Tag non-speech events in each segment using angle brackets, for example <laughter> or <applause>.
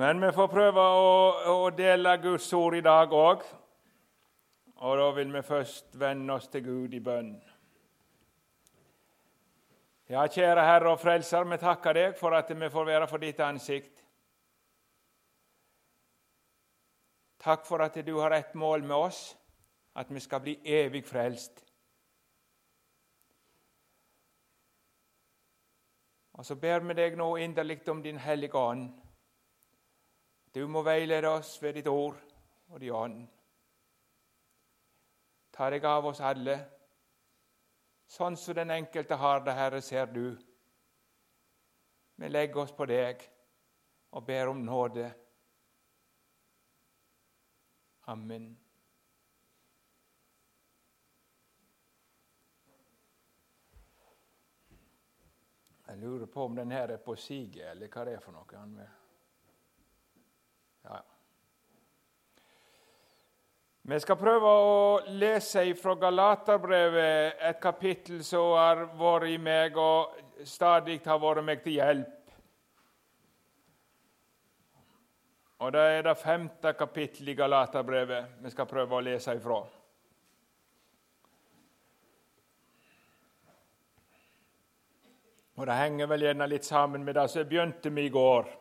Men vi får prøve å, å dele Guds ord i dag òg. Og da vil vi først vende oss til Gud i bønn. Ja, kjære Herre og Frelser, vi takker deg for at vi får være for ditt ansikt. Takk for at du har ett mål med oss, at vi skal bli evig frelst. Og så ber vi deg nå inderlig om Din Hellige Ånd. Du må veilede oss ved ditt ord og din ånd. Ta deg av oss alle, sånn som den enkelte har det, Herre, ser du. Vi legger oss på deg og ber om nåde. Amen. Jeg lurer på om den her er på siget, eller hva det er for noe. Ja. Vi skal prøve å lese fra Galaterbrevet, et kapittel som har vært i meg og stadig har vært meg til hjelp. Og Det er det femte kapittelet i Galaterbrevet vi skal prøve å lese ifra. Og Det henger vel gjerne litt sammen med det som begynte med i går.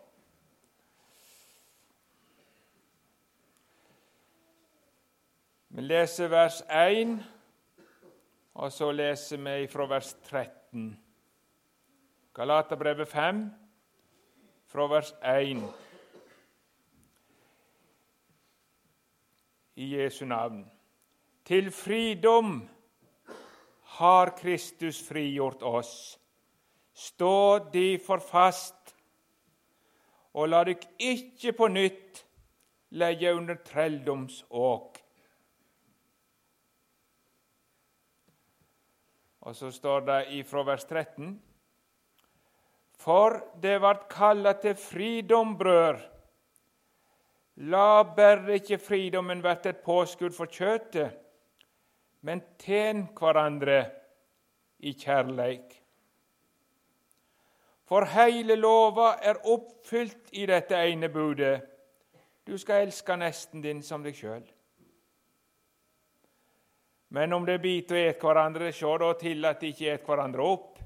Vi leser vers 1, og så leser vi fra vers 13. Galaterbrevet 5, fra vers 1. I Jesu navn. Til fridom har Kristus frigjort oss. Stå derfor fast, og la dykk ikke på nytt leie under trelldomsåk. Og så står det ifra vers 13.: For det vart kalla til fridom, brør. La berre ikke fridommen verte et påskudd for kjøtet, men tjen hverandre i kjærleik. For heile lova er oppfylt i dette ene budet. Du skal elske nesten din som deg sjøl. Men om det biter og et hverandre, se da til at de ikke et hverandre opp.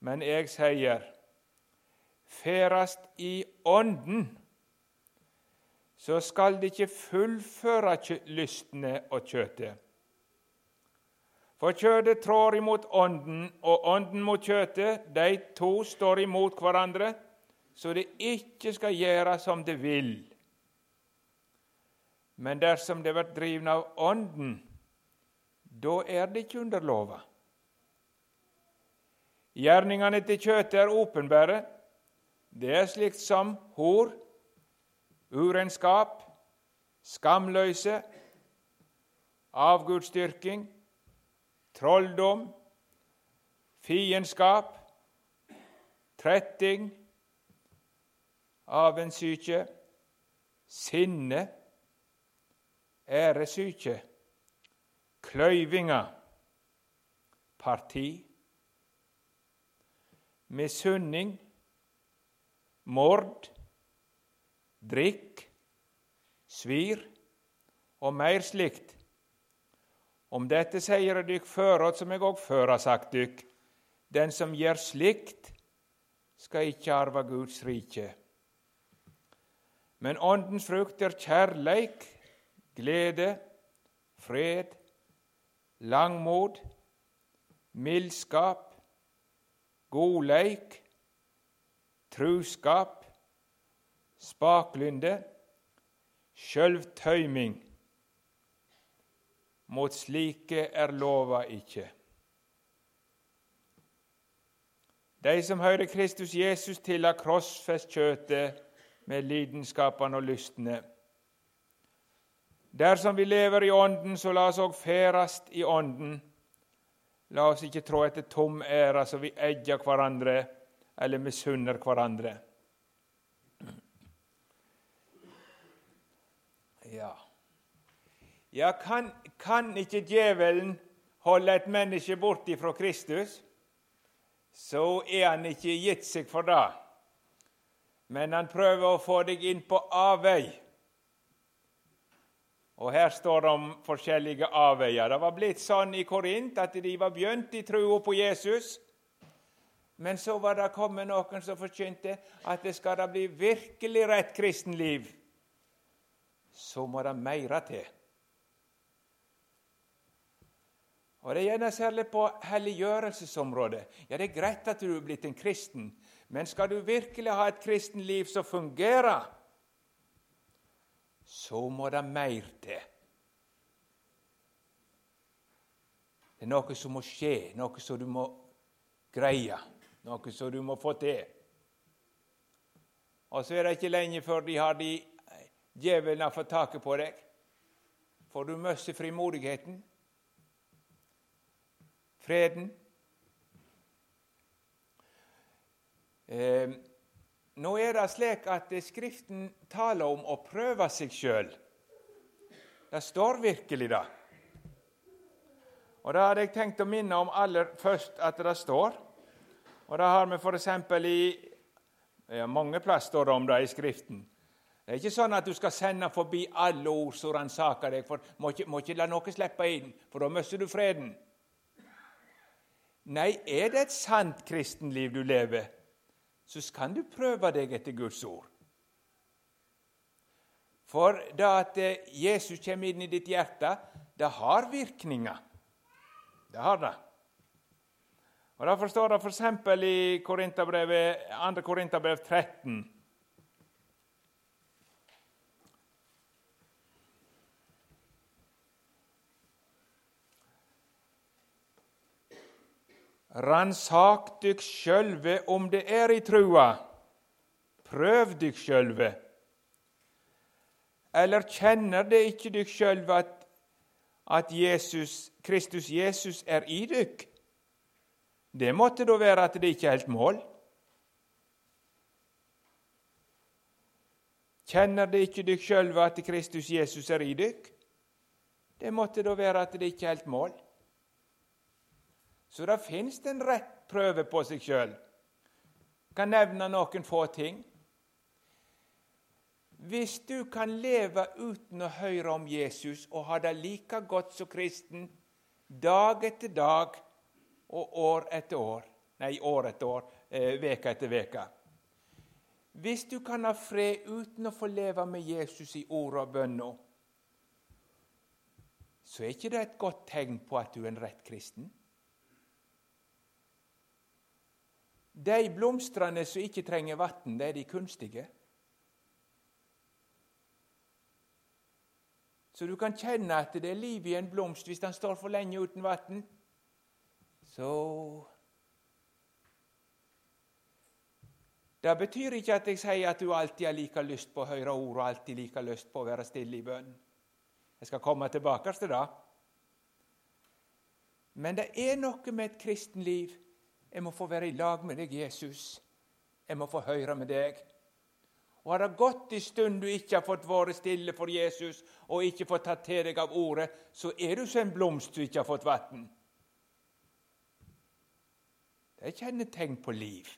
Men jeg sier, ferast i Ånden, så skal de ikke fullføre lystne og kjøtet. For kjøtet trår imot Ånden, og Ånden mot kjøtet. De to står imot hverandre, så det ikke skal gjøre som det vil. Men dersom det blir drevet av Ånden, da er det ikke under lova. Gjerningene til kjøttet er åpenbare. Det er slikt som hor, urenskap, skamløse, avgudsdyrking, trolldom, fiendskap, tretting, avensyke, sinne æresyke, kløyvinga, parti, misunning, mord, drikk, svir og meir slikt. Om dette sier dykk føråt, som eg òg før har sagt dykk. Den som gjør slikt, skal ikke arve Guds rike. Men Åndens frukt er kjærleik, glede, fred, langmod, mildskap, godleik, truskap, spaklynde, sjølvtøyming. Mot slike er lova ikke. De som hører Kristus Jesus til, har krossfest kjøtet med lidenskapene og lystne. Dersom vi lever i Ånden, så la oss òg ferast i Ånden. La oss ikke trå etter tom ære så vi egger hverandre eller misunner hverandre. Ja, ja kan, kan ikke djevelen holde et menneske bort fra Kristus, så er han ikke gitt seg for det. men han prøver å få deg inn på avvei. Og Her står det om forskjellige avveier. Det var blitt sånn i Korint at de var begynt i trua på Jesus. Men så var det kommet noen som forkynte at det skal det bli virkelig rett kristenliv, så må det meira til. Og Det er gjerne særlig på helliggjørelsesområdet. Ja, Det er greit at du er blitt en kristen, men skal du virkelig ha et kristenliv som fungerer, så må det mer til. Det er noe som må skje, noe som du må greie, noe som du må få til. Og så er det ikke lenge før de har de djevelen har fått taket på deg. For du mister frimodigheten freden. Eh, nå er det slik at Skriften taler om å prøve seg sjøl. Det står virkelig det. Og Det hadde jeg tenkt å minne om aller først at det står. Og Det har vi f.eks. i ja, Mange plass står det om det i Skriften. Det er ikke sånn at du skal sende forbi alle ord som ransaker deg. for Må ikke, må ikke la noe slippe inn, for da mister du freden. Nei, er det et sant kristenliv du lever, så kan du prøve deg etter Guds ord. For det at eh, Jesus kommer inn i ditt hjerte, det har virkninger. Det har det. Og Derfor står det f.eks. i 2. Korinterbrev 13 Ransak dykk sjølve om det er i trua. Prøv dykk sjølve. Eller kjenner det ikke dykk sjølve at, at Jesus, Kristus Jesus er i dykk? Det måtte da være at det ikke er helt mål. Kjenner det ikke dykk sjølve at Kristus Jesus er i dykk? Det måtte da være at det ikke er helt mål. Så det fins en rett prøve på seg sjøl. Kan nevne noen få ting. Hvis du kan leve uten å høre om Jesus og ha det like godt som kristen dag etter dag og år etter år Nei, år etter år, eh, etter uke. Hvis du kan ha fred uten å få leve med Jesus i ord og bønner, så er ikke det et godt tegn på at du er en rett kristen. De blomstene som ikke trenger vann, det er de kunstige. Så du kan kjenne at det er liv i en blomst hvis den står for lenge uten vann. Så Det betyr ikke at jeg sier at du alltid har like lyst på å høre ord og alltid like lyst på å være stille i bønn. Jeg skal komme tilbake til det. Men det er noe med et kristenliv jeg må få være i lag med deg, Jesus. Jeg må få høre med deg. Og Har det gått en stund du ikke har fått være stille for Jesus og ikke fått tatt til deg av ordet, så er du som en blomst du ikke har fått vann. Det er kjennetegn på liv.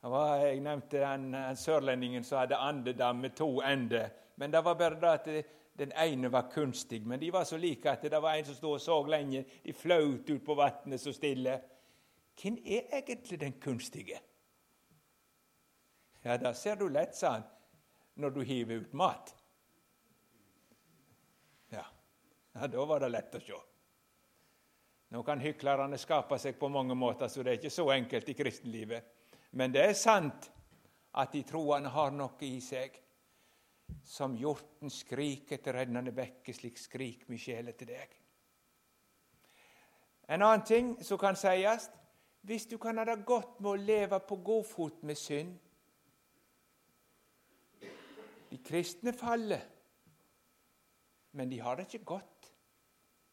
Jeg nevnte den, sørlendingen som hadde andedam med to ender. Men det var bare det at den ene var kunstig. Men de var så like at det var en som stod og så lenge. De fløt ut på vannet så stille. Hvem er egentlig den kunstige? Ja, da ser du lett, sa han, når du hiver ut mat. Ja, ja da var det lett å se. Nå kan hyklerne skape seg på mange måter, så det er ikke så enkelt i kristenlivet. Men det er sant at de troende har noe i seg. Som hjorten skriker etter rennende bekke, slik skrik mi sjel etter deg. En annen ting som kan sies, hvis du kan ha det godt med å leve på godfot med synd. De kristne faller, men de har det ikke godt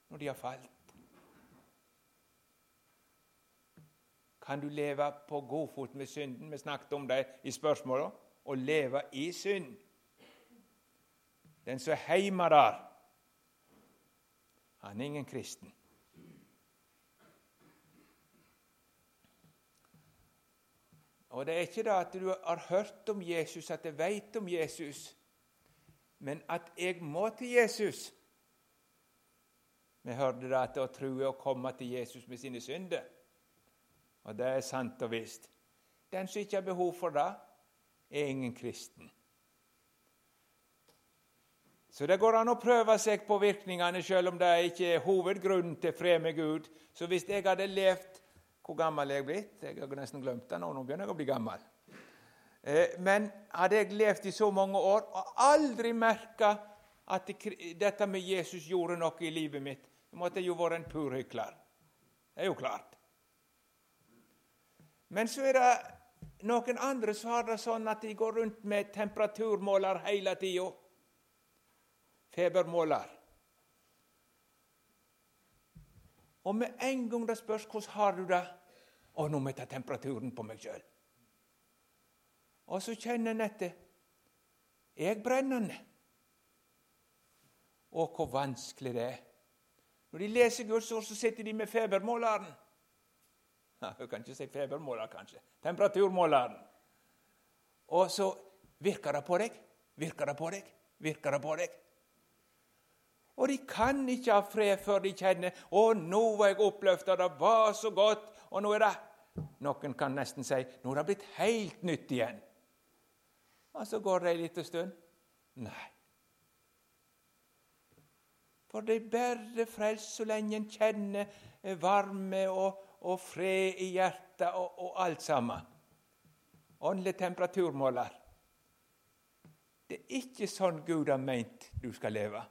når de har falt. Kan du leve på godfot med synden? Vi snakket om det i spørsmålet. Å leve i synd. Den som er hjemme der, han er ingen kristen. Og det er ikke det at du har hørt om Jesus, at jeg veit om Jesus, men at jeg må til Jesus. Vi hørte det at å tro er å komme til Jesus med sine synder. Og det er sant og visst. Den som ikke har behov for det, er ingen kristen. Så det går an å prøve seg på virkningene, selv om det ikke er hovedgrunnen til fred med Gud. Så hvis jeg hadde levd Hvor gammel er jeg blitt? Jeg har nesten glemt det nå. Nå begynner jeg å bli gammel. Eh, men hadde jeg levd i så mange år og aldri merka at dette med Jesus gjorde noe i livet mitt, så måtte jeg jo vært en pur hykler. Det er jo klart. Men så er det noen andre som har det sånn at de går rundt med temperaturmåler hele tida febermåler. Og med en gang det spørs hvordan har du det Å, nå må jeg ta temperaturen på meg sjøl. Og så kjenner en etter. Er jeg brennende? Å, hvor vanskelig det er. Når de leser Guds ord, så sitter de med febermåleren. Jeg kan ikke si febermåler, kanskje. Temperaturmåleren. Og så virker det på deg, virker det på deg, virker det på deg. Og de kan ikke ha fred før de kjenner 'Å, nå var jeg oppløfta, det var så godt.' Og nå er det Noen kan nesten si 'Nå er det blitt helt nytt igjen'. Og så går det ei lita stund. Nei. For det er bare frelst så lenge en kjenner varme og, og fred i hjertet og, og alt sammen. Åndelig temperaturmåler. Det er ikke sånn Gud har meint du skal leve.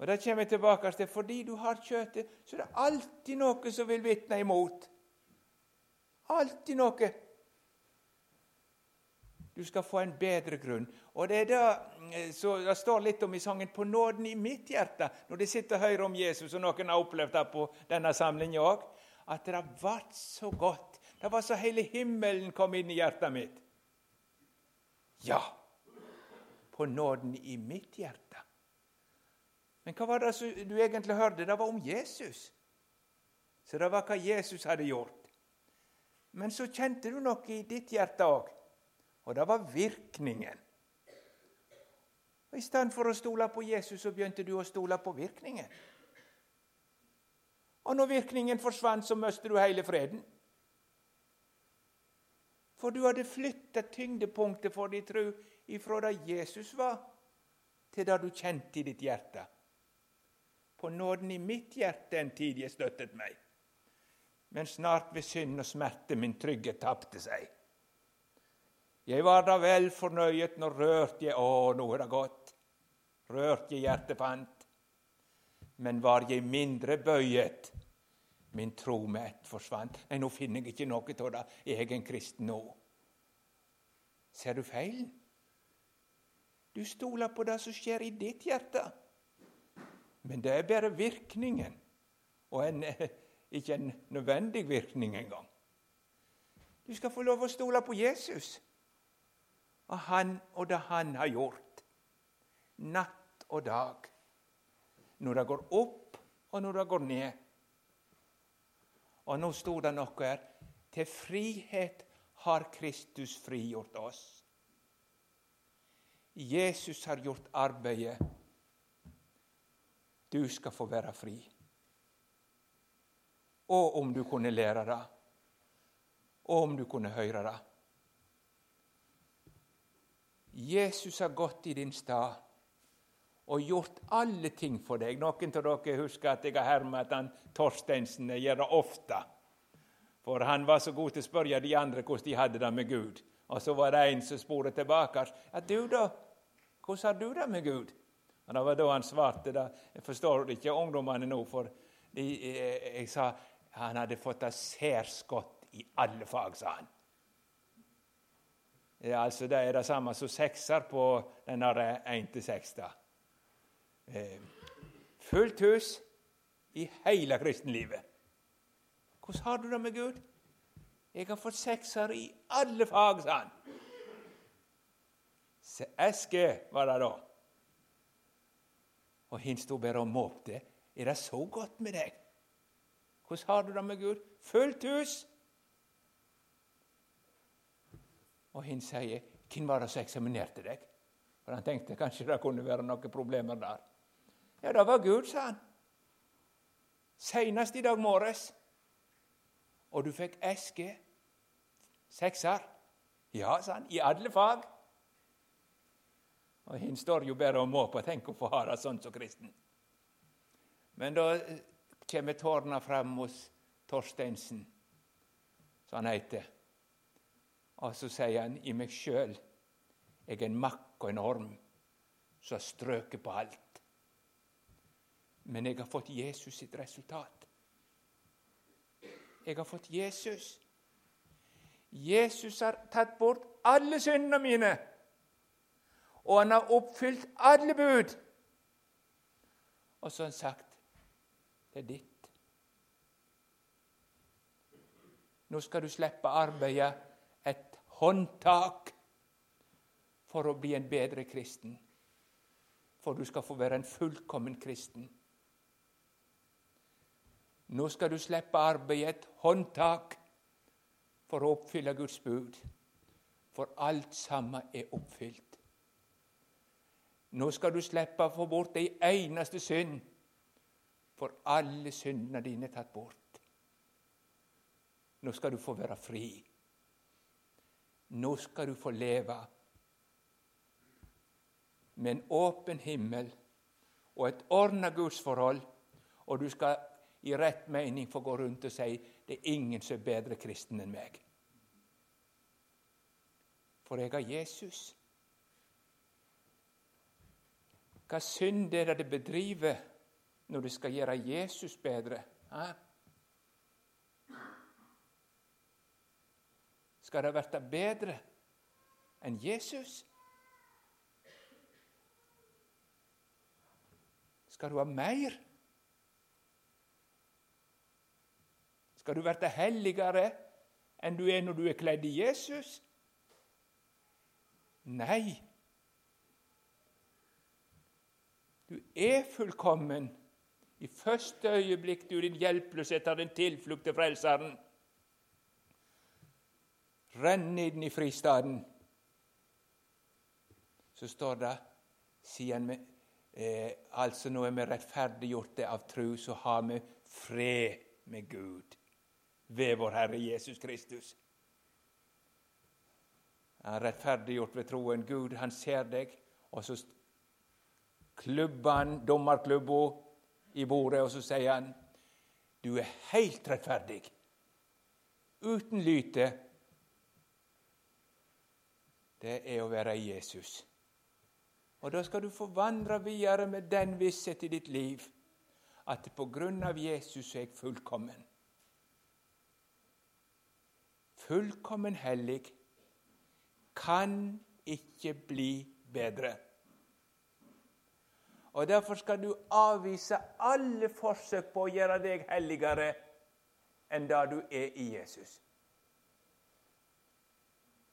Og Det kommer jeg tilbake til. Fordi du har kjøttet, så er det alltid noe som vil vitne imot. Alltid noe. Du skal få en bedre grunn. Og Det er det, så det står litt om i sangen 'På nåden i mitt hjerte', når de sitter og hører om Jesus, og noen har opplevd det på denne samlingen òg, at det ble så godt. Det var så hele himmelen kom inn i hjertet mitt. Ja, på nåden i mitt hjerte. Men hva var det du egentlig hørte? Det var om Jesus. Så det var hva Jesus hadde gjort. Men så kjente du noe i ditt hjerte òg, og det var virkningen. Og I stedet for å stole på Jesus, så begynte du å stole på virkningen. Og når virkningen forsvant, så mistet du hele freden. For du hadde flytta tyngdepunktet for din tro ifra det Jesus var, til det du kjente i ditt hjerte på nåden i mitt hjerte en tid jeg støttet meg. Men snart ved synd og smerte min trygghet tapte seg. Jeg var da vel fornøyet når rørte jeg Å, nå er det godt. Rørte jeg hjertet fant. Men var jeg mindre bøyet, min tro med ett forsvant. Nei, nå finner jeg ikke noe av det. Jeg er en kristen nå. Ser du feilen? Du stoler på det som skjer i ditt hjerte. Men det er bare virkningen, og en, ikke en nødvendig virkning engang. Du skal få lov å stole på Jesus og han og det han har gjort, natt og dag. Når det går opp, og når det går ned. Og nå sto det noe her. Til frihet har Kristus frigjort oss. Jesus har gjort arbeidet du skal få være fri. Og om du kunne lære det, og om du kunne høre det. Jesus har gått i din stad og gjort alle ting for deg. Noen av dere husker at jeg har hermet han Torsteinsen gjør det ofte. For han var så god til å spørre de andre hvordan de hadde det med Gud. Og så var det en som spurte tilbake. Ja, du da? Hvordan har du det med Gud? Og Det var da han svarte det. Jeg forstår ikke ungdommene nå, for de, jeg, jeg sa han hadde fått det særs i alle fag, sa han. Ja, altså Det er det samme som sekser på den 1-6. Eh, fullt hus i hele kristenlivet. Hvordan har du det med Gud? Jeg har fått sekser i alle fag, sa han. Eske var det da. Og hun sto bare og måpte. Er det så godt med deg? Hvordan har du det med Gud? Fullt hus! Og hun sier, 'Hvem var det som eksaminerte deg?' For han tenkte kanskje det kunne være noen problemer der. Ja, det var Gud, sa han. Seinest i dag morges. Og du fikk eske. Sekser. Ja, sa han. I alle fag. Og hin står jo bare og må på. Tenk å få ha det sånn som kristen. Men da kommer tårna fram hos Torsteinsen, som han heter. Og så sier han i meg sjøl jeg er en makk og en orm som har strøket på alt. Men jeg har fått Jesus sitt resultat. Jeg har fått Jesus. Jesus har tatt bort alle syndene mine, og han har oppfylt alle bud. Og så har han sagt det er ditt. Nå skal du slippe arbeidet et håndtak for å bli en bedre kristen. For du skal få være en fullkommen kristen. Nå skal du slippe arbeidet et håndtak for å oppfylle Guds bud. For alt sammen er oppfylt. Nå skal du slippe å få bort ei eneste synd, for alle syndene dine er tatt bort. Nå skal du få være fri. Nå skal du få leve med en åpen himmel og et ordna gudsforhold, og du skal i rett mening få gå rundt og si det er ingen som er bedre kristen enn meg. For jeg har Jesus. Hva synd er det du bedriver når du skal gjøre Jesus bedre? Ha? Skal det bli bedre enn Jesus? Skal du ha mer? Skal du bli helligere enn du er når du er kledd i Jesus? Nei. Du er fullkommen. I første øyeblikk du din hjelpeløshet har din tilflukt til Frelseren. Renn inn i fristaden. Så står det, siden vi Eh, altså er vi er rettferdiggjorte av tro, så har vi fred med Gud ved vår Herre Jesus Kristus. Han er rettferdiggjort ved troen. Gud, han ser deg, og så klubber dommerklubben i bordet, og så sier han du er helt rettferdig, uten lyte. Det er å være Jesus. Og da skal du få vandre videre med den visshet i ditt liv at på grunn av Jesus er jeg fullkommen. Fullkommen hellig kan ikke bli bedre. Og Derfor skal du avvise alle forsøk på å gjøre deg helligere enn det du er i Jesus.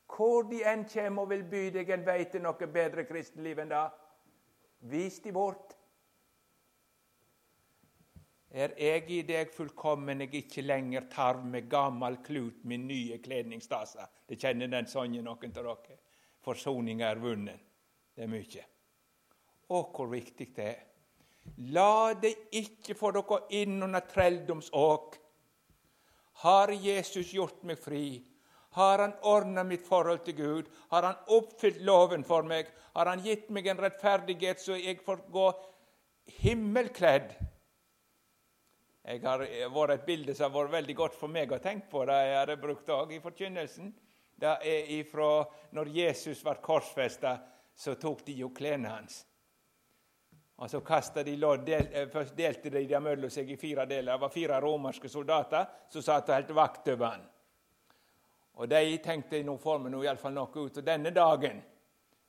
Hvor de enn kommer og vil by deg en vei til noe bedre kristenliv enn det, vis de bort. Er jeg i deg fullkommen, jeg ikke lenger tarv med gammel klut min nye kledningsdaser. Det kjenner den sangen noen av dere. Forsoninga er vunnet. Det er mye. Å, hvor viktig det er. La det ikke få dere inn under trelldomsåk. Har Jesus gjort meg fri? Har Han ordna mitt forhold til Gud? Har Han oppfylt loven for meg? Har Han gitt meg en rettferdighet så jeg får gå himmelkledd? Jeg har vært et bilde som har vært veldig godt for meg å tenke på. Det jeg har brukt òg i forkynnelsen. Det er ifra når Jesus ble korsfesta, så tok de jo klærne hans. Og så kasta de lodd, eh, Først delte de dem mellom seg i fire deler. Det var fire romerske soldater som satt og holdt vakt over ham. Og de tenkte nå får vi iallfall noe ut av denne dagen.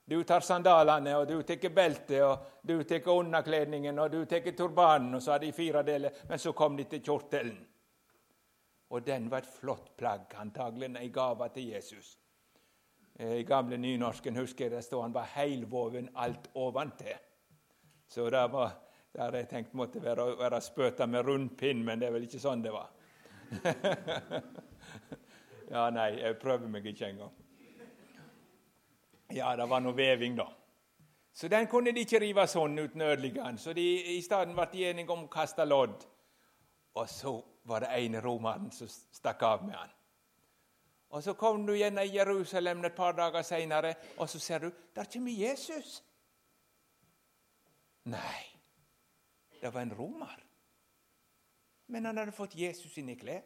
Du tar sandalene, og du tar beltet, og du tar underkledningen, og du tar turbanen, og så har de fire deler. Men så kom de til kjortelen. Og den var et flott plagg, antagelig en gave til Jesus. Eh, I gamle nynorsken husker jeg det står han var heilvoven alt oventil. Så det var der jeg tenkt måtte være, være spøta med rundpinn, men det er vel ikke sånn det var. <laughs> Ja, nei, jeg prøver meg ikke engang. Ja, det var noe veving, da. Så den kunne de ikke rive sånn uten ødelegge. Så de, i stedet ble de enige om å kaste lodd. Og så var det ene romeren som stakk av med han. Og Så kom du igjen i Jerusalem et par dager seinere, og så ser du der kommer Jesus. Nei, det var en romer. Men han hadde fått Jesus inn i klær.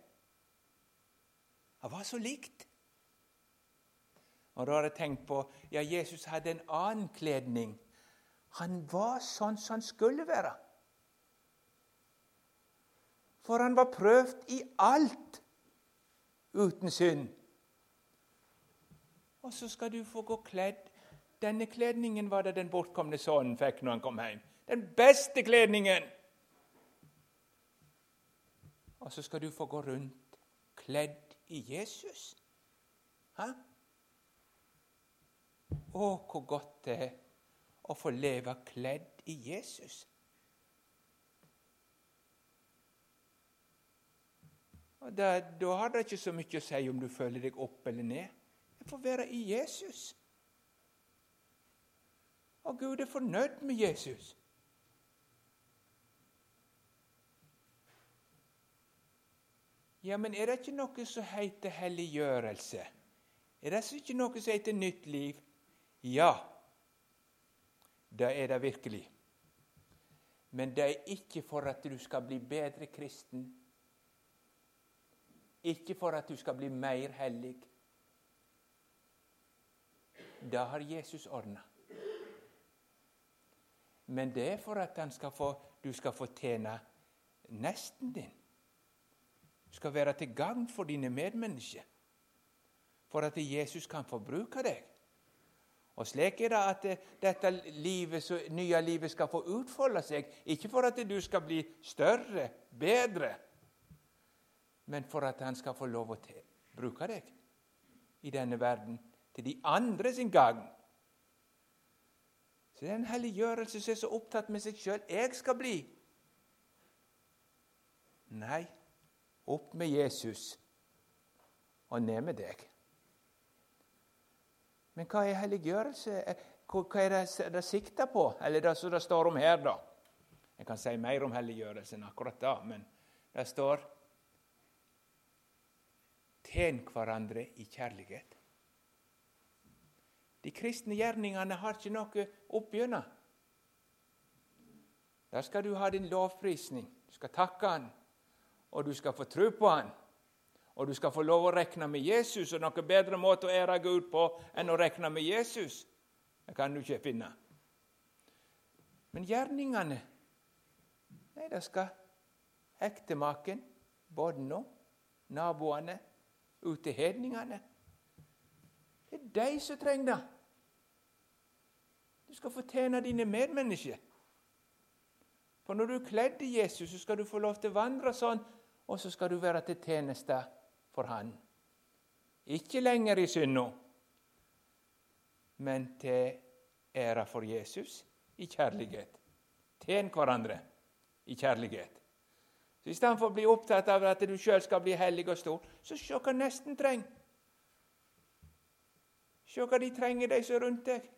Han var så likt. Og Da har jeg tenkt på ja, Jesus hadde en annen kledning. Han var sånn som han skulle være. For han var prøvd i alt uten synd. Og så skal du få gå kledd. Denne kledningen var det den bortkomne sønnen fikk når han kom hjem. Den beste kledningen! Og så skal du få gå rundt kledd i Jesus. Hæ? Å, hvor godt det er å få leve kledd i Jesus. Og da, da har det ikke så mye å si om du føler deg opp eller ned. Det får være i Jesus. Og Gud er fornøyd med Jesus. Ja, men er det ikke noe som heter helliggjørelse? Er det ikke noe som heter nytt liv? Ja, det er det virkelig. Men det er ikke for at du skal bli bedre kristen. Ikke for at du skal bli mer hellig. Det har Jesus ordna. Men det er for at skal få, du skal få tjene nesten din. Skal være til gagn for dine medmennesker. For at Jesus kan få bruke deg. Og slik er det at eh, dette livet, nye livet skal få utfolde seg. Ikke for at du skal bli større, bedre, men for at han skal få lov å bruke deg i denne verden til de andre sin gagn. Så det er en helliggjørelse som er så opptatt med seg sjøl. Jeg skal bli. Nei, opp med Jesus og ned med deg. Men hva er helliggjørelse? Hva er det det sikter på? Eller det som det står om her, da? Jeg kan si mer om helliggjørelse enn akkurat det, men det står Tjen hverandre i kjærlighet. De kristne gjerningene har ikke noe oppgjennom. Der skal du ha din lovprisning. Du skal takke Han, og du skal få tro på Han. Og du skal få lov å regne med Jesus, og noen bedre måte å ære Gud på enn å regne med Jesus. Det kan du ikke finne. Men gjerningene Nei, det skal ektemaken, barna, naboene, ute hedningene. Det er de som trenger det. Du skal fortjene dine medmennesker. For når du er kledd i Jesus, så skal du få lov til å vandre sånn, og så skal du være til tjeneste for Han. Ikke lenger i synda, men til ære for Jesus i kjærlighet. Tjen hverandre i kjærlighet. Så I stedet for å bli opptatt av at du sjøl skal bli hellig og stor, så se hva nesten trenger. Se hva de trenger, de som er rundt deg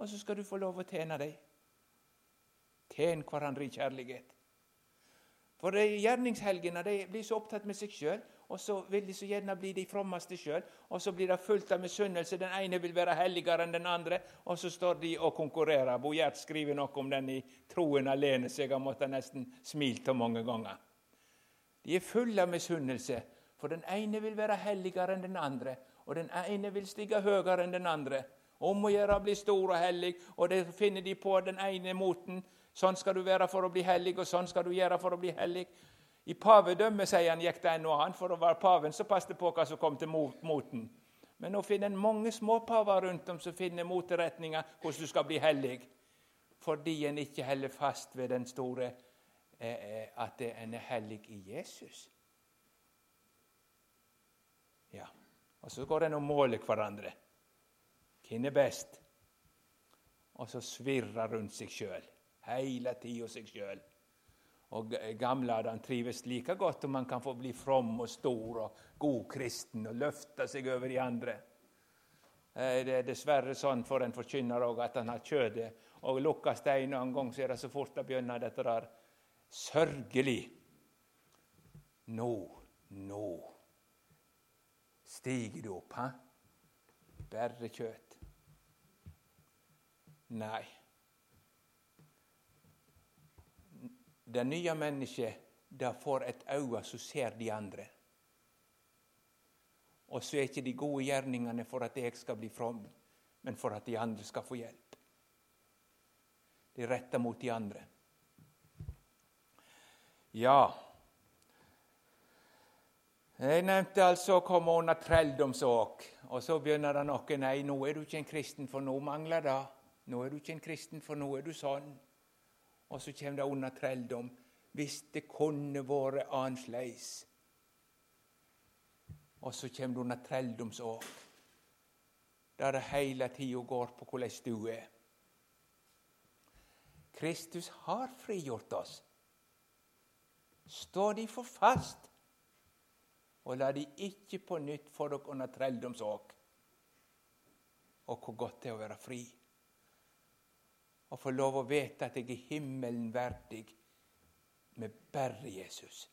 og så skal du få lov å tjene dem. Tjen hverandre i kjærlighet. For gjerningshelgene de blir så opptatt med seg sjøl, og så vil de så gjerne bli de frommeste sjøl. Og så blir det fullt av misunnelse. Den ene vil være helligere enn den andre, og så står de og konkurrerer. Bo Gjert skriver noe om den i Troen alene, så jeg har måttet nesten smilt til mange ganger. De er fulle av misunnelse, for den ene vil være helligere enn den andre, og den ene vil stige høyere enn den andre. Om å gjøre å bli stor og hellig, og det finner de på den ene moten. Sånn skal du være for å bli hellig, og sånn skal du gjøre for å bli hellig. I pavedømmet sier han, gikk det en og annen. For å være paven så passet på hva som kom til moten. Men nå finner en mange småpaver rundt om som finner moteretninger hvordan du skal bli hellig. Fordi en ikke holder fast ved den store eh, eh at en er hellig i Jesus. Ja, Og så går en og måler hverandre. Hvem er best? Og så svirrer rundt seg sjøl. Hele tida seg sjøl. Og gamle Adam trives like godt om han kan få bli from og stor og god kristen og løfte seg over de andre. Eh, det er dessverre sånn for en forkynner òg at han har kjødet. Og lukkes det en annen gang, så er det så fort det begynner dette der sørgelig. Nå, nå stiger du opp, hæ? Bare kjøtt. Nei. Det nye mennesket det får et øye som ser de andre. Og så er ikke de gode gjerningene for at jeg skal bli from, men for at de andre skal få hjelp. De retter mot de andre. Ja Jeg nevnte altså å komme under trelldomsåk. Og så begynner det noe. Nei, nå er du ikke en kristen, for nå mangler det. Nå er du ikke en kristen, for nå er du sånn. Og så kommer det under trelldom. Hvis det kunne vært annerledes. Og så kommer det under trelldomsår, der det hele tida går på hvordan du er. Kristus har frigjort oss. Stå de for fast, og la de ikke på nytt få dere under trelldomsåk. Og hvor godt det er å være fri. Og få lov å vite at jeg er himmelen verdig med bare Jesus.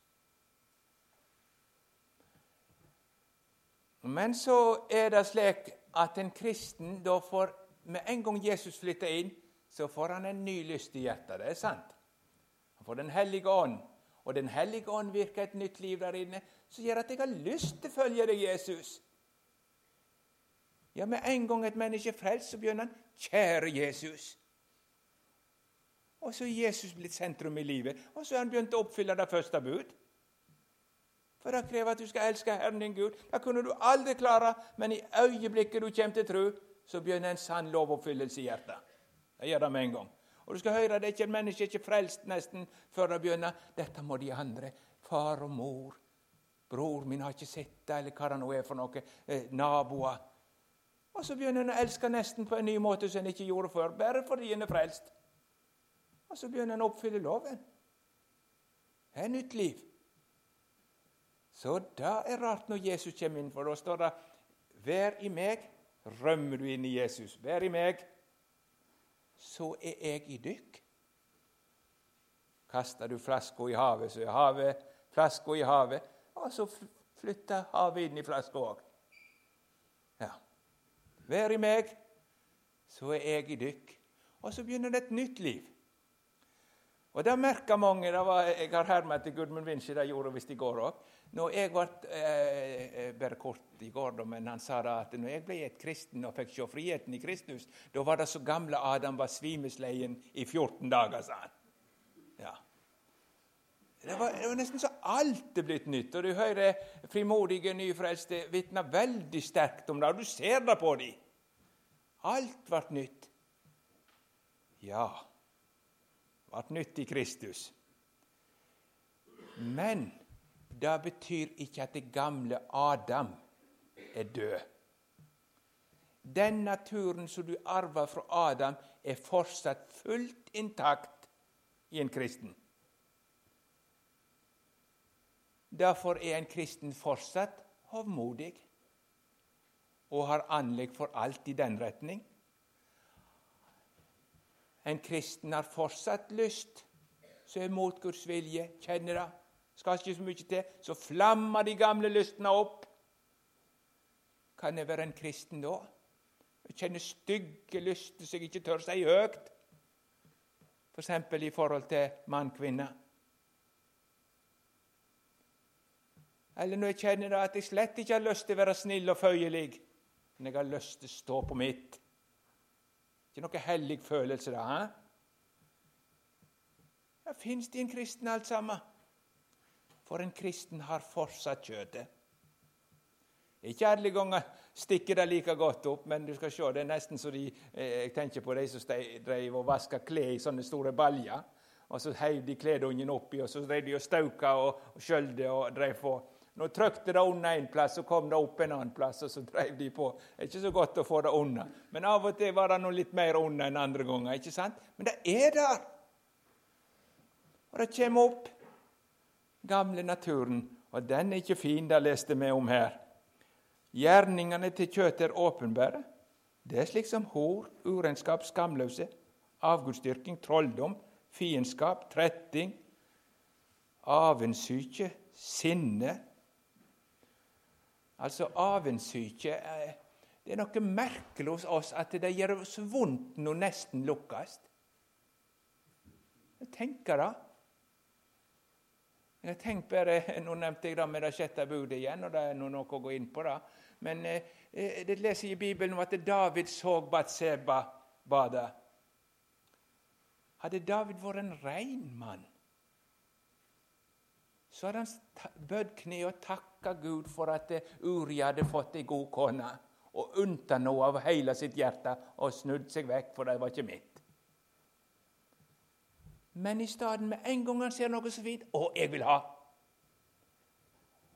Men så er det slik at en kristen da får Med en gang Jesus flytter inn, så får han en ny lyst i hjertet. Det er sant. Han får Den hellige ånd. Og Den hellige ånd virker et nytt liv der inne som gjør at jeg har lyst til å følge deg, Jesus. Ja, Med en gang et menneske er frelst, så begynner han 'Kjære Jesus'. Og så er Jesus blitt sentrum i livet, og så har han begynt å oppfylle det første bud. For det krever at du skal elske Herren din Gud. Det kunne du aldri klare, men i øyeblikket du kommer til tro, så begynner en sann lovoppfyllelse i hjertet. Det gjør det med en gang. Og du skal høre, det er ikke et menneske ikke frelst nesten før det begynner. Dette må de andre. Far og mor. Bror min har ikke sett det, eller hva det nå er for noe. Eh, naboer. Og så begynner en å elske nesten på en ny måte som en ikke gjorde før, bare fordi en er frelst. Og så begynner en å oppfylle loven. Det er nytt liv. Så det er rart når Jesus kommer inn, for da står det 'Vær i meg', rømmer du inn i Jesus. 'Vær i meg', så er jeg i dykk. Kaster du flaska i havet, så er havet flaska i havet, og så flytter havet inn i flaska òg. Ja. Vær i meg, så er jeg i dykk. Og så begynner det et nytt liv. Og det merka mange. Det var, jeg har hermet etter Gudmund Vinci, det gjorde visst i går òg. Jeg ble, eh, eh, Bare kort i går, men han sa at når jeg ble et kristen og fikk se friheten i Kristus, da var det så gamle Adam var svimesleien i 14 dager, sa han. Ja. Det var, det var, nesten så alt er blitt nytt. Og du hører frimodige nyfrelste vitne veldig sterkt om det, og du ser det på dem. Alt ble nytt. Ja, ble nytt i Kristus. Men det betyr ikke at det gamle Adam er død. Den naturen som du arva fra Adam, er fortsatt fullt intakt i en kristen. Derfor er en kristen fortsatt hovmodig og har anlegg for alt i den retning. En kristen har fortsatt lyst, som er mot Guds vilje, kjenner det skal ikke så mye til, så flammer de gamle lystene opp. Kan jeg være en kristen da? Jeg kjenner stygge lyster som jeg ikke tør si høyt. F.eks. For i forhold til mann-kvinne. Eller når jeg kjenner at jeg slett ikke har lyst til å være snill og føyelig, men jeg har lyst til å stå på mitt. Ikke noe hellig følelse, da. He? Ja, fins det en kristen, alt sammen. For en kristen har fortsatt kjøttet. Ikke alle ganger stikker det like godt opp, men du skal se, det er nesten så de eh, Jeg tenker på de som drev og vaska klær i sånne store baljer. Og så heiv de kledungen oppi, og så drev de og stauka og skjølde og drev på. Nå trykte det unna en plass, så kom det opp en annen plass, og så drev de på. Det er ikke så godt å få det unna. Men av og til var det noe litt mer unna enn andre ganger. ikke sant? Men det er der. Og det kommer opp gamle naturen, og den er ikke fin, det leste vi om her. Gjerningene til kjøttet er åpenbare. Det er slik som hor, urenskap, skamløse, avgudsdyrking, trolldom, fiendskap, tretting, avundssyke, sinne. Altså avundssyke eh, Det er noe merkelig hos oss at det gjør oss vondt når nesten lukkes. Tenk det. Jeg tenker bare, <laughs> Nå nevnte jeg det med det sjette budet igjen, og det er noe å gå inn på. det. Men eh, eh det leser i Bibelen at David så Batseba bade. Hadde David vært en rein mann, så hadde han bødd kne og takka Gud for at Uri hadde fått ei god kone, og unnta noe av hele sitt hjerte og snudd seg vekk, for det var ikke mitt. Men i stedet, med en gang han ser noe så fint 'Å, jeg vil ha',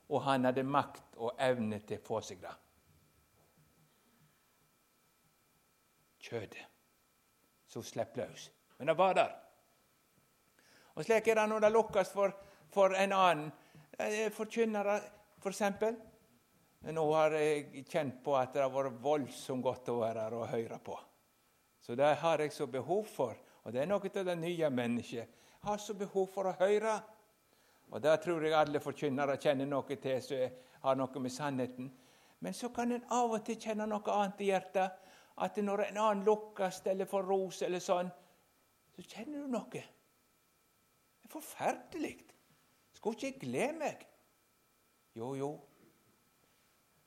og han hadde makt og evne til å få seg det. Kjødet som slapp løs. Men det var der. Og Slik er det når det lukkes for, for en annen eh, forkynnere, f.eks. eksempel, Nå har jeg kjent på at det har vært voldsomt godt å være her og høre på. Så det har jeg så behov for. Og det er noe av det nye mennesket. Jeg har så behov for å høre. Og Det tror jeg alle forkynnere kjenner noe til som har noe med sannheten. Men så kan en av og til kjenne noe annet i hjertet. At når en annen lukkes eller får ros, eller sånn, så kjenner du noe. Det er forferdelig. Skulle ikke jeg glede meg? Jo, jo.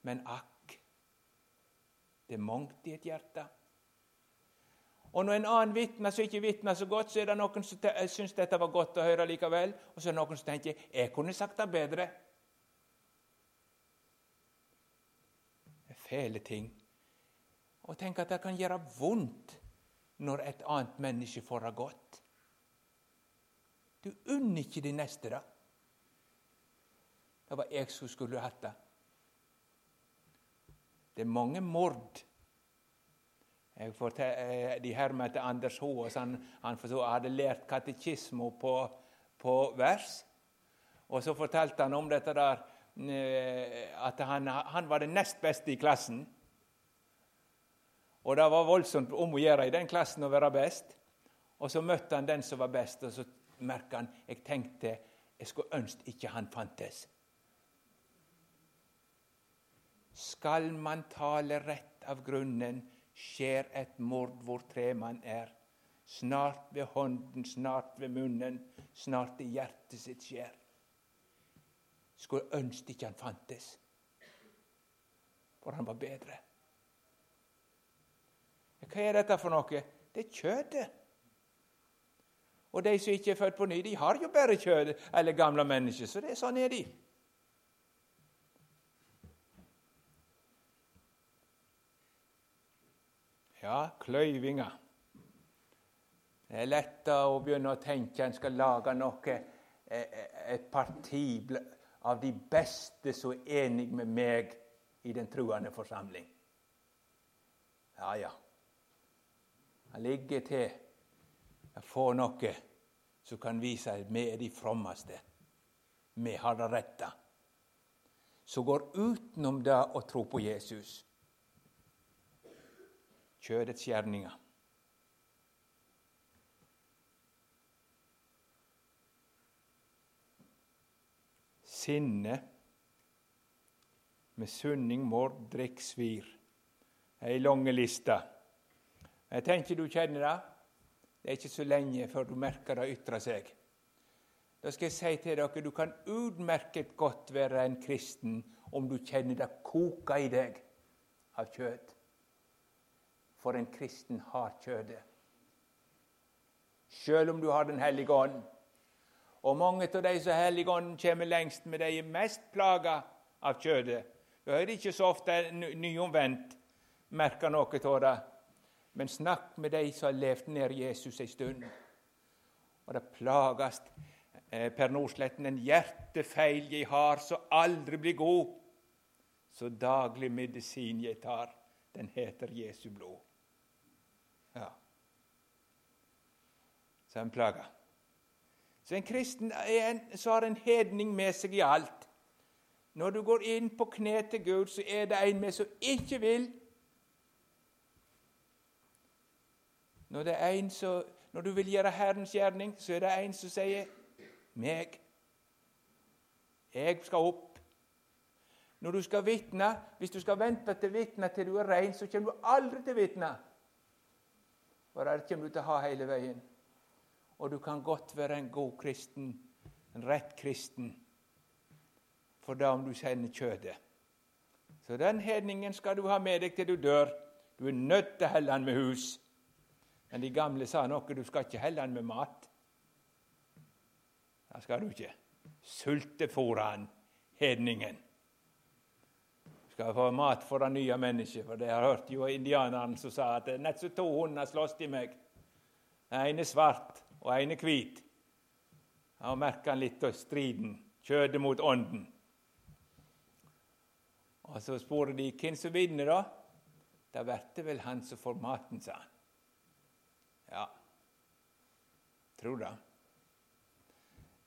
Men akk, det er mangt i et hjerte. Og når en annen vitner som ikke vitner så godt, så er det noen som syns dette var godt å høre likevel. Og så er det noen som tenker 'jeg kunne sagt det bedre'. Det er fæle ting. Og tenk at det kan gjøre vondt når et annet menneske får det godt. Du unner ikke de neste det. Det var jeg som skulle hatt det. Det er mange mord jeg eh, de hermer møtte Anders Hoaas. Han, han hadde lært katekismo på, på, vers. Og så fortalte han om dette der eh, at han, han var den nest beste i klassen. Og det var voldsomt om å gjøre i den klassen å være best. Og så møtte han den som var best, og så merka han jeg tenkte jeg skulle ønske ikke han fantes. Skal man tale rett av grunnen, skjer et mord hvor tre man er. Snart ved hånden, snart ved munnen, snart i hjertet sitt skjer. Skulle ønske ikke han fantes, for han var bedre. Hva er dette for noe? Det er kjøttet. Og de som ikke er født på ny, de har jo bare kjøtt eller gamle mennesker. Så det er sånn er de. Ja, kløyvinga. Det er lett å begynne å tenke en skal lage noe, eh, eh, et parti av de beste som er enig med meg i den truende forsamling. Ja, ja. Det ligger til å få noe som kan vise at vi er de frommeste. Vi har det rette. Som går utenom det å tro på Jesus kjødets gjerninger. Sinne, misunning, mord, drikk, svir. Ei lang liste. Jeg tenker du kjenner det. Det er ikke så lenge før du merker det ytre seg. Da skal jeg si til dere du kan utmerket godt være en kristen om du kjenner det koke i deg av kjøtt for en kristen har kjødet. Selv om du har Den hellige ånd. Og mange av de som Hellige ånd kommer lengst med, de er mest plaga av kjødet. Du hører ikke så ofte nyomvendt merker noe av det. Men snakk med de som har levd nær Jesus en stund. Og det plages eh, Per Nordsletten en hjertefeil jeg har, som aldri blir god. Så daglig medisin jeg tar, den heter Jesu blod. Ja. Så en plaga. Så en kristen er en, så har en hedning med seg i alt. Når du går inn på kne til Gud, så er det en med som ikke vil. Når, det er en så, når du vil gjøre Herrens gjerning, så er det en som sier 'meg'. Jeg skal opp. Når du skal vitne, Hvis du skal vente til vitne til du er rein, så kommer du aldri til vitne. For der kommer du til å ha hele veien. Og du kan godt være en god kristen, en rett kristen, for da om du sender kjødet. Så den hedningen skal du ha med deg til du dør. Du er nødt til å helle den med hus. Men de gamle sa noe du skal ikke helle den med mat. Det skal du ikke. Sultefòre han, hedningen. Du skal få mat for det nye mennesket. For det har hørt jo indianerne som sa at nett så to hunder slåss i meg. Den ene svart og ene hvit. Da merka han litt av striden. Kjødet mot ånden. Og så spurte de hvem som vinner, da. Da blir det vel han som får maten, sa han. Ja, tror det.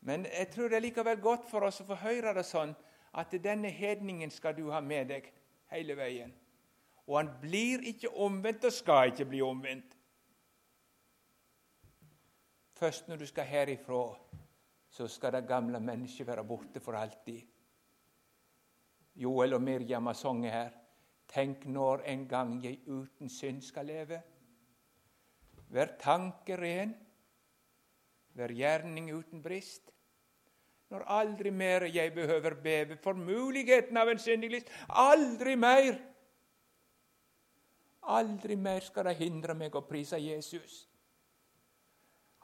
Men jeg tror det er likevel godt for oss å få høre det sånn at denne hedningen skal du ha med deg hele veien. Og han blir ikke omvendt og skal ikke bli omvendt. Først når du skal herifra, så skal det gamle mennesket være borte for alltid. Joel og Miriam har sunget her. Tenk når en gang jeg uten synd skal leve. Vær tanke ren, vær gjerning uten brist. Når aldri mer jeg behøver beve for muligheten av en syndig list. Aldri mer! Aldri mer skal det hindre meg å prise Jesus.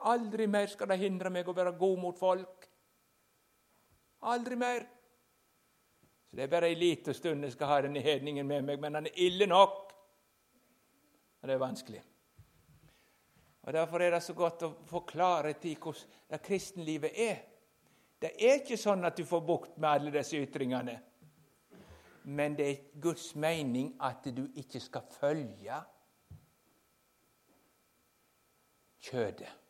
Aldri mer skal det hindre meg å være god mot folk. Aldri mer. Så Det er bare ei lita stund jeg skal ha denne hedningen med meg, men han er ille nok. Og det er vanskelig. Og Derfor er det så godt å få klarhet i hvordan det kristenlivet er. Det er ikke sånn at du får bukt med alle disse ytringene. Men det er Guds mening at du ikke skal følge kjødet.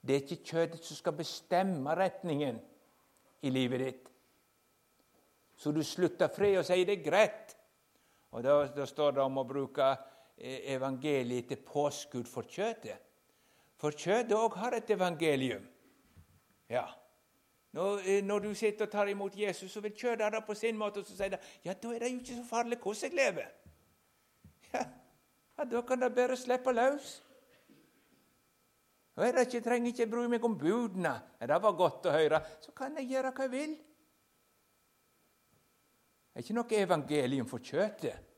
Det er ikke kjødet som skal bestemme retningen i livet ditt så du slutter fred og sier det er greit. Og da, da står det om å bruke eh, evangeliet til påskudd for kjøttet. For kjøttet òg har et evangelium. Ja. Når, eh, når, du sitter og tar imot Jesus, så vil kjøttet ha det på sin måte, og så sier det ja, da er det jo ikke så farlig hvordan jeg lever. Ja, ja Da kan det bare slippe løs. Jeg ikke, trenger ikke bry meg om budene. Det var godt å høre. Så kan jeg gjøre hva jeg vil. Det er ikke noe evangelium for kjøttet.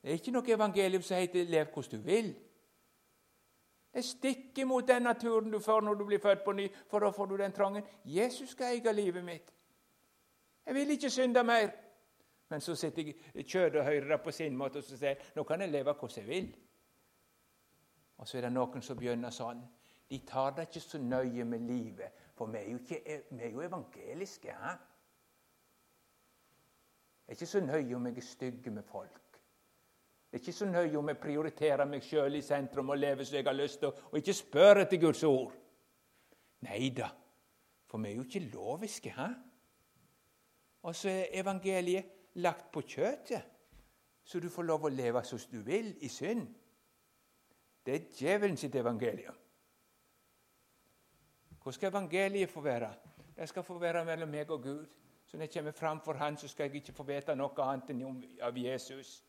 Det er ikke noe evangelium som heter 'lev hvordan du vil'. Det stikker mot den naturen du får når du blir født på ny, for da får du den trangen. Jesus skal eie livet mitt. Jeg vil ikke synde mer. Men så sitter kjøttet og hører det på sin måte og så sier nå kan jeg leve hvordan jeg vil. Og så er det noen som begynner sånn. De tar det ikke så nøye med livet, for vi er jo, ikke, vi er jo evangeliske. He? er ikke så nøye om jeg er stygg med folk. Det er ikke så nøye om jeg prioriterer meg sjøl i sentrum og lever som jeg har lyst til, og ikke spør etter Guds ord. Nei da, for vi er jo ikke loviske. Hæ? Og så er evangeliet lagt på kjøttet, så du får lov å leve som du vil i synd. Det er djevelens evangelium. Hvor skal evangeliet få være? Det skal få være mellom meg og Gud. Så når jeg kommer fram for Han, så skal jeg ikke få vite noe annet enn av Jesus.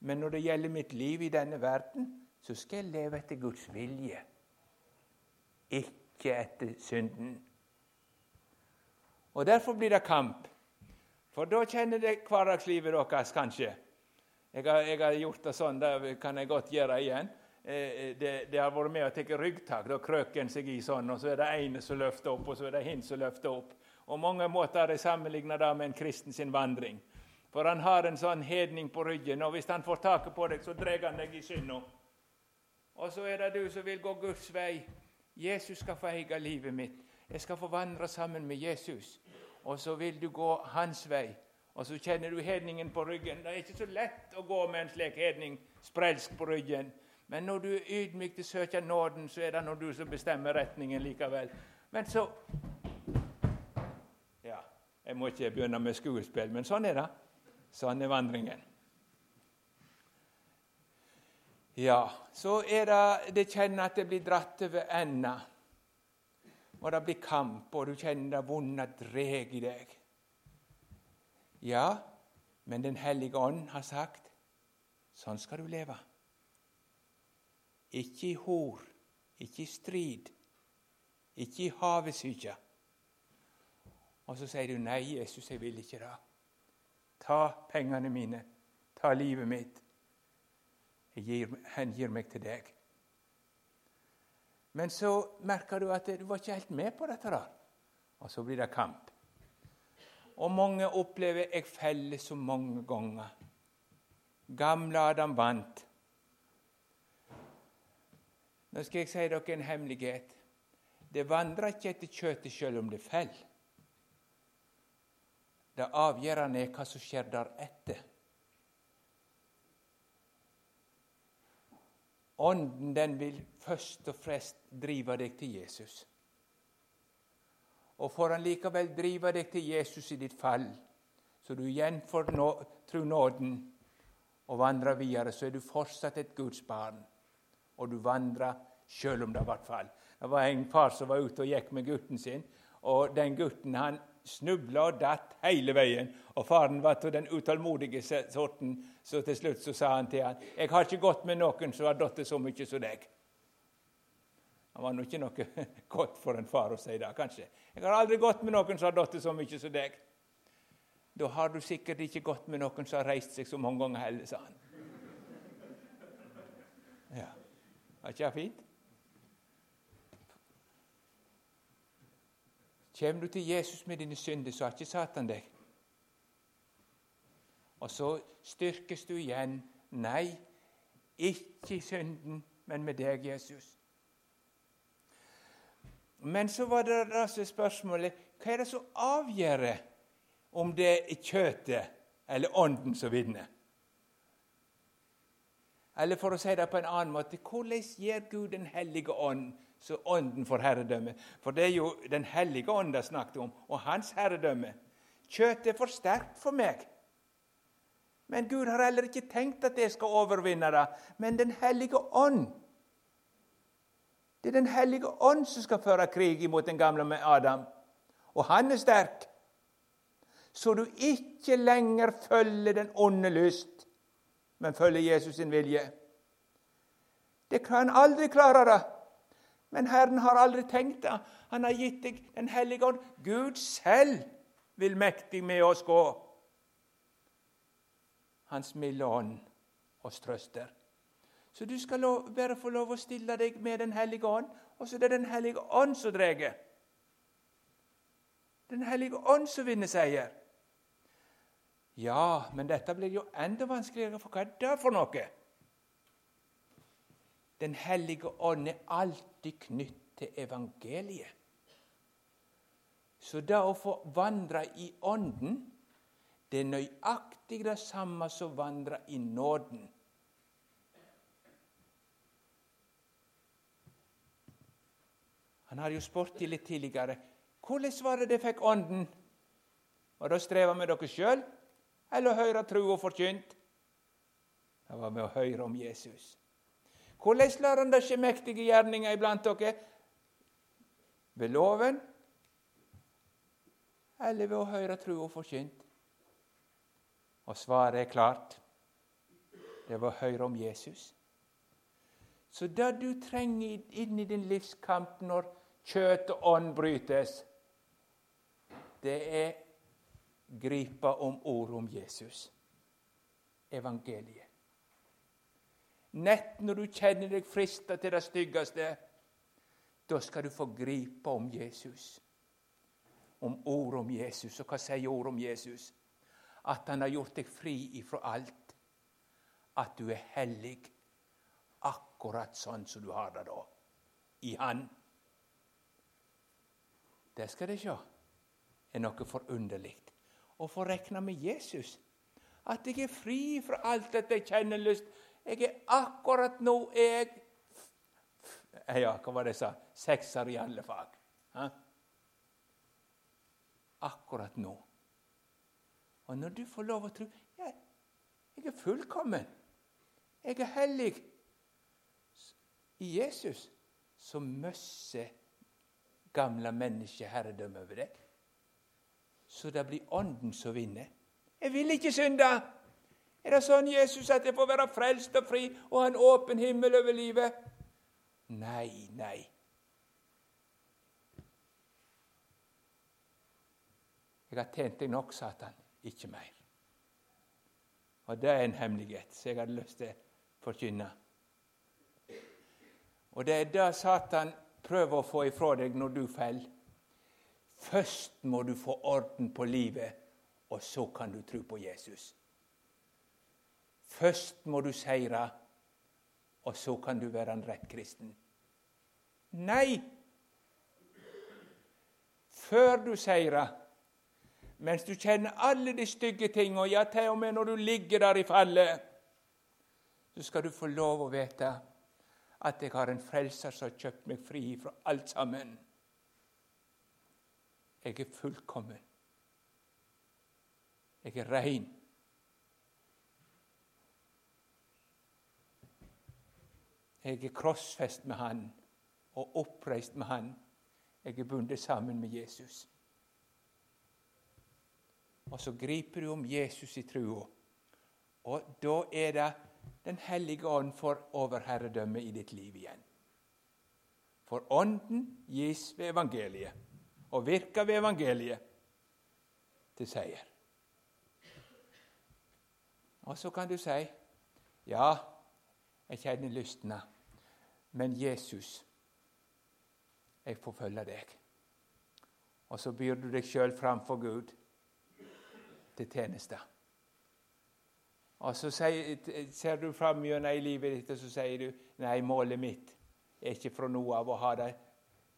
Men når det gjelder mitt liv i denne verden, så skal jeg leve etter Guds vilje. Ikke etter synden. Og Derfor blir det kamp. For da kjenner dere hverdagslivet deres, kanskje. Jeg har, jeg har, gjort det sånn, det kan jeg godt gjøre igjen. Eh, eh, det, det, har vært med å ta ryggtak. Da krøker en seg i sånn, og så er det ene som løfter opp, og så er det hin som løfter opp. Og mange måter er sammenligna med en kristen sin vandring. For han har en sånn hedning på ryggen, og hvis han får taket på deg, så drar han deg i synda. Og så er det du som vil gå Guds vei. Jesus skal få eie livet mitt. Jeg skal få vandre sammen med Jesus. Og så vil du gå hans vei. Og så kjenner du hedningen på ryggen. Det er ikke så lett å gå med en slik hedning sprelsk på ryggen. Men når du er ydmyk til søker nåden, så er det når du som bestemmer retningen likevel. Men så Ja, jeg må ikke begynne med skuespill, men sånn er det. Sånn er vandringen. Ja, så er det Det kjenner at det blir dratt over enda. Og det blir kamp, og du kjenner det vonde dreg i deg. Ja, men Den hellige ånd har sagt sånn skal du leve. Ikke i hor, ikke i strid, ikke i havesyke. Og så sier du nei, Jesus, jeg vil ikke det. Ta pengene mine, ta livet mitt. Gir, hengir meg til deg. Men så merker du at du var ikke helt med på dette. da. Og så blir det kamp. Og mange opplever jeg feller så mange ganger. Gamle Adam vant. Nå skal jeg si dere en hemmelighet. Det vandrer ikke etter kjøttet selv om det faller. Det avgjørende er hva som skjer deretter. Ånden den vil først og fremst drive deg til Jesus. Og får han likevel drive deg til Jesus i ditt fall, så du igjen får tro nåden og vandrer videre, så er du fortsatt et Guds barn. Og du vandrer sjøl om det ble fall. Det var en far som var ute og gikk med gutten sin, og den gutten han snubla og datt hele veien. Og faren var til den utålmodige sorten, så til slutt så sa han til han, 'Jeg har ikke gått med noen som har datt så mye som deg.' Han var nå ikke noe <laughs> godt for en far å si det, kanskje. 'Jeg har aldri gått med noen som har datt så mye som deg.' Da har du sikkert ikke gått med noen som har reist seg så mange ganger heller, sa han. Ja, Var ikke det fint? Kommer du til Jesus med dine synder, så har ikke Satan deg. Og så styrkes du igjen. Nei, ikke i synden, men med deg, Jesus. Men så var det altså spørsmålet hva er det som avgjør om det er kjøttet eller ånden som vinner? Eller for å si det på en annen måte hvordan gjør Gud Den hellige ånd så Ånden får herredømme. For det er jo Den hellige ånd det er snakket om, og hans herredømme. Kjøttet er for sterkt for meg. Men Gud har heller ikke tenkt at jeg skal overvinne det. Men Den hellige ånd. Det er Den hellige ånd som skal føre krig imot den gamle med Adam. Og han er sterk. Så du ikke lenger følger den onde lyst, men følger Jesus sin vilje. Det kan han aldri klare det. Men Herren har aldri tenkt det. Han har gitt deg Den hellige ånd. Gud selv vil mektig med oss gå. Hans milde ånd oss trøster. Så du skal lov, bare få lov å stille deg med Den hellige ånd, og så er det Den hellige ånd som drar. Den hellige ånd som vinner seier. Ja, men dette blir jo enda vanskeligere, for hva er det for noe? Den hellige ånd er alltid knytt til evangeliet. Så det å få vandre i Ånden, det er nøyaktig det samme som å vandre i nåden. Han har jo spurt de litt tidligere hvordan var det de fikk Ånden. Var da å streve med dere sjøl, eller høre og forkynt? Det var med å høre om Jesus. Hvordan lar han det skje mektige gjerninger iblant dere? Ved loven eller ved å høre og forkynt? Og svaret er klart. Det var å høre om Jesus. Så det du trenger inn i din livskamp når kjøtt og ånd brytes, det er gripe om ordet om Jesus, evangeliet. Nett når du kjenner deg frista til det styggeste, da skal du få gripe om Jesus. Om ordet om Jesus. Og hva sier ordet om Jesus? At han har gjort deg fri ifra alt. At du er hellig, akkurat sånn som du har det da. I Han. Det skal de sjå er noe forunderlig. Å få regne med Jesus. At jeg er fri fra alt dette jeg kjenner lyst jeg er akkurat nå jeg Ja, hva var det jeg sa? Sekser i alle fag. Ha? Akkurat nå. Og når du får lov å tro ja, Jeg er fullkommen. Jeg er hellig. i Jesus, så møsser gamle mennesket herredømme over deg. Så det blir Ånden som vinner. Jeg vil ikke synde! Er det sånn Jesus at jeg får være frelst og fri og ha en åpen himmel over livet? Nei, nei. Jeg har tjent deg nok, Satan. Ikke mer. Og det er en hemmelighet som jeg hadde lyst til å forkynne. Og det er det Satan prøver å få ifra deg når du faller. Først må du få orden på livet, og så kan du tro på Jesus. Først må du seire, og så kan du være en rett kristen. Nei! Før du seirer, mens du kjenner alle de stygge tingene, ja, til og med når du ligger der i fallet, så skal du få lov å vite at jeg har en frelser som har kjøpt meg fri fra alt sammen. Jeg er fullkommen. Jeg er rein. Jeg er krossfest med Han og oppreist med Han. Jeg er bundet sammen med Jesus. Og så griper du om Jesus i trua. Og da er det Den hellige ånd får overherredømme i ditt liv igjen. For Ånden gis ved evangeliet, og virker ved evangeliet til seier. Og så kan du si ja, jeg kjenner lystne, men Jesus, jeg får følge deg. Og så byr du deg sjøl framfor Gud til tjeneste. Og så ser du fram gjennom i livet ditt og så sier du, nei, målet mitt er ikke fra noe av å ha det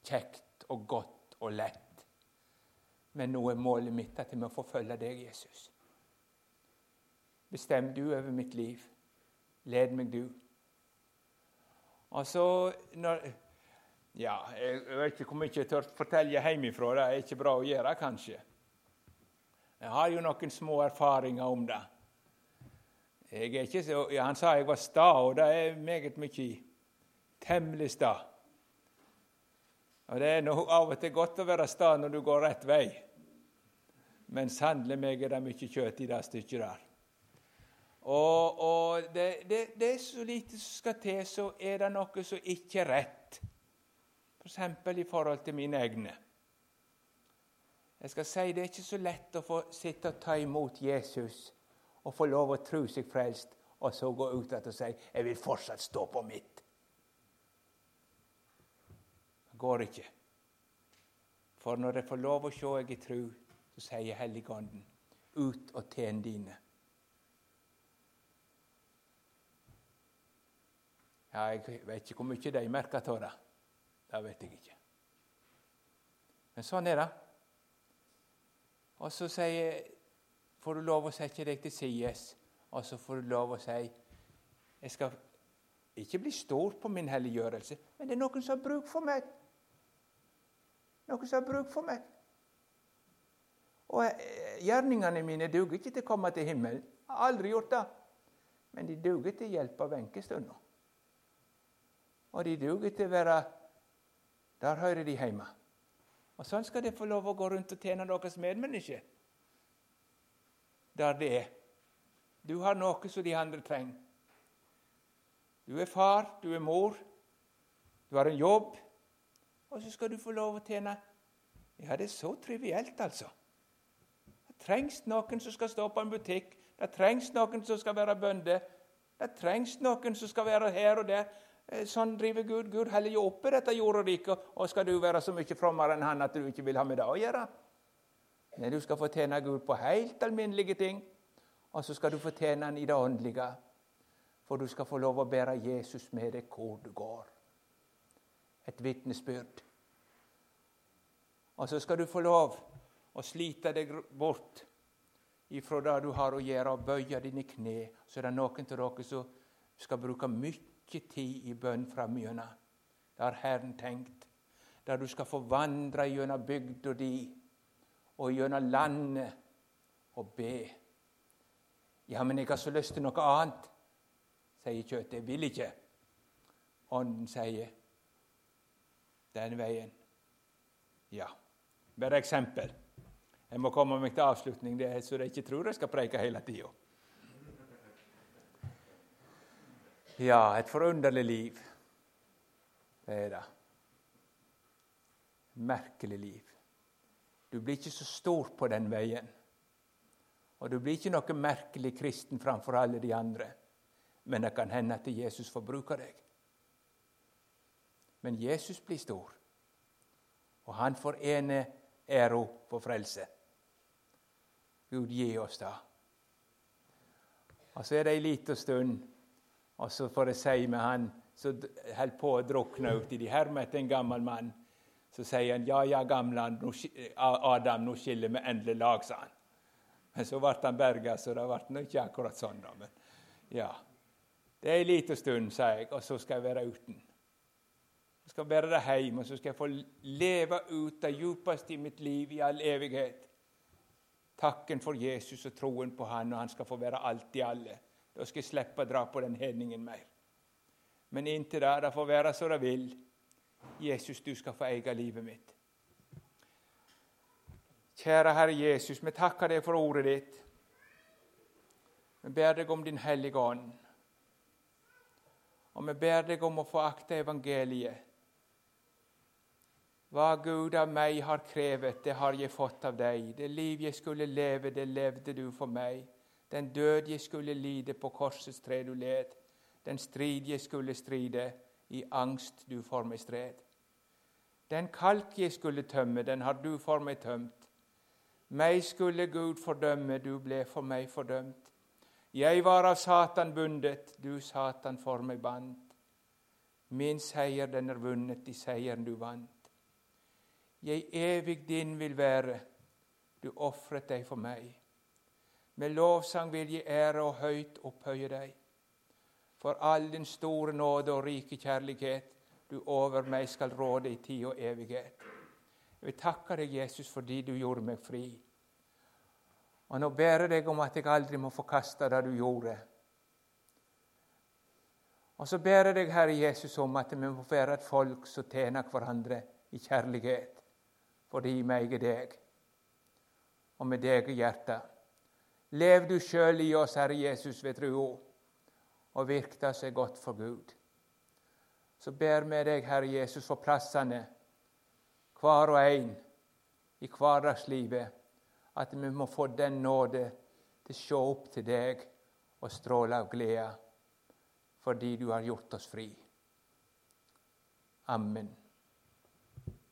kjekt og godt og lett. Men nå er målet mitt at jeg må få følge deg, Jesus. Bestem du over mitt liv. Led meg, du. Og så når, Ja, jeg vet ikke hvor mye jeg tør fortelle hjemmefra. Det er ikke bra å gjøre, kanskje. Jeg har jo noen små erfaringer om det. Så, ja, han sa jeg var sta, og det er meget mye temmelig sta. Og Det er noe, av og til godt å være sta når du går rett vei, men sannelig meg er det mye kjøtt i det stykket der. Og, og det, det, det, er så lite som skal til, så er det noe som ikke er rett. F.eks. For i forhold til mine egne. Jeg skal si Det er ikke så lett å få sitte og ta imot Jesus og få lov å tro seg frelst, og så gå ut og si 'Jeg vil fortsatt stå på mitt'. Det går ikke. For når jeg får lov å se jeg er tru, så sier Helligånden 'Ut og tjen dine'. Ja, jeg vet ikke hvor mye de merker av det. Det vet jeg ikke. Men sånn er det. Og så sier, får du lov å sette deg til sides, og så får du lov å si Jeg skal ikke bli stor på min helliggjørelse, men det er noen som har bruk for meg. Noen som har bruk for meg. Og eh, Gjerningene mine duger ikke til å komme til himmelen. Jeg har aldri gjort det. Men de duger til hjelp av enkestunder. Og de duger til å være Der hører de hjemme. Og Sånn skal de få lov å gå rundt og tjene deres medmennesker. Der det er. Du har noe som de andre trenger. Du er far, du er mor, du har en jobb, og så skal du få lov å tjene. Ja, det er så trivielt, altså. Det trengs noen som skal stå på en butikk. Det trengs noen som skal være bønder. Det trengs noen som skal være her og der. Eh, sånn driver Gud. Gud holder jo oppe dette jorderiket. Og skal du være så mye frommere enn han at du ikke vil ha med det å gjøre? Nei, du skal få tjene Gud på helt alminnelige ting, og så skal du få tjene Han i det åndelige. For du skal få lov å bære Jesus med deg hvor du går. Et vitnesbyrd. Og så skal du få lov å slite deg bort ifra det du har å gjøre, og bøye dine kne. Så er det noen av dere som skal bruke mye tid i bønn framgjennom. Det har Herren tenkt. Der du skal få vandre gjennom bygda di og gjennom landet og be. Ja, men jeg har så lyst til noe annet, sier kjøttet. Jeg vil ikke. Ånden sier den veien. Ja. Bare eksempel. Jeg må komme meg til avslutning, det, så de ikke tror jeg skal preike hele tida. Ja, et forunderlig liv. Det er det. Merkelig liv. Du blir ikke så stor på den veien. Og du blir ikke noe merkelig kristen framfor alle de andre. Men det kan hende at Jesus får bruke deg. Men Jesus blir stor, og han får ene æra for frelse. Gud gi oss det. Og så er det ei lita stund, og så får jeg si med han som holder på å drukne uti de her med en gammel mann. Så sier han, 'Ja, ja, gamle Adam, nå skiller vi endelig lag', sa han. Men så ble han berga, så det ble ikke akkurat sånn. da, men ja. Det er ei lita stund, sa jeg, og så skal jeg være uten. Skal være der hjemme, og så skal jeg få leve ut det djupeste i mitt liv i all evighet takken for Jesus og troen på Han, og han skal få være alt i alle. Da skal jeg slippe å dra på den hedningen mer. Men inntil da, det får være så det vil. Jesus, du skal få eie livet mitt. Kjære Herre Jesus, vi takker deg for ordet ditt. Vi ber deg om Din Hellige Ånd. Og vi ber deg om å få akte evangeliet hva Gud av meg har krevet, det har jeg fått av deg. Det liv jeg skulle leve, det levde du for meg. Den død jeg skulle lide, på korsets tre du led. Den strid jeg skulle stride, i angst du for meg stred. Den kalk jeg skulle tømme, den har du for meg tømt. Meg skulle Gud fordømme, du ble for meg fordømt. Jeg var av Satan bundet, du Satan for meg bandt. Min seier, den er vunnet i seieren du vant. Jeg evig din vil være, du ofret deg for meg. Med lovsang vil jeg ære og høyt opphøye deg. For all din store nåde og rike kjærlighet, du over meg skal råde i tid og evighet. Jeg vil takke deg, Jesus, fordi du gjorde meg fri. Og nå ber jeg deg om at jeg aldri må forkaste det du gjorde. Og så ber jeg deg, Herre Jesus, om at vi må være et folk som tjener hverandre i kjærlighet fordi meg er deg, og med deg i hjertet. Lev du sjøl i oss, Herre Jesus, ved trua, og virk det seg godt for Gud. Så ber vi deg, Herre Jesus, for plassene, hver og en i hverdagslivet, at vi må få den nåde til å se opp til deg og stråle av glede fordi du har gjort oss fri. Amen.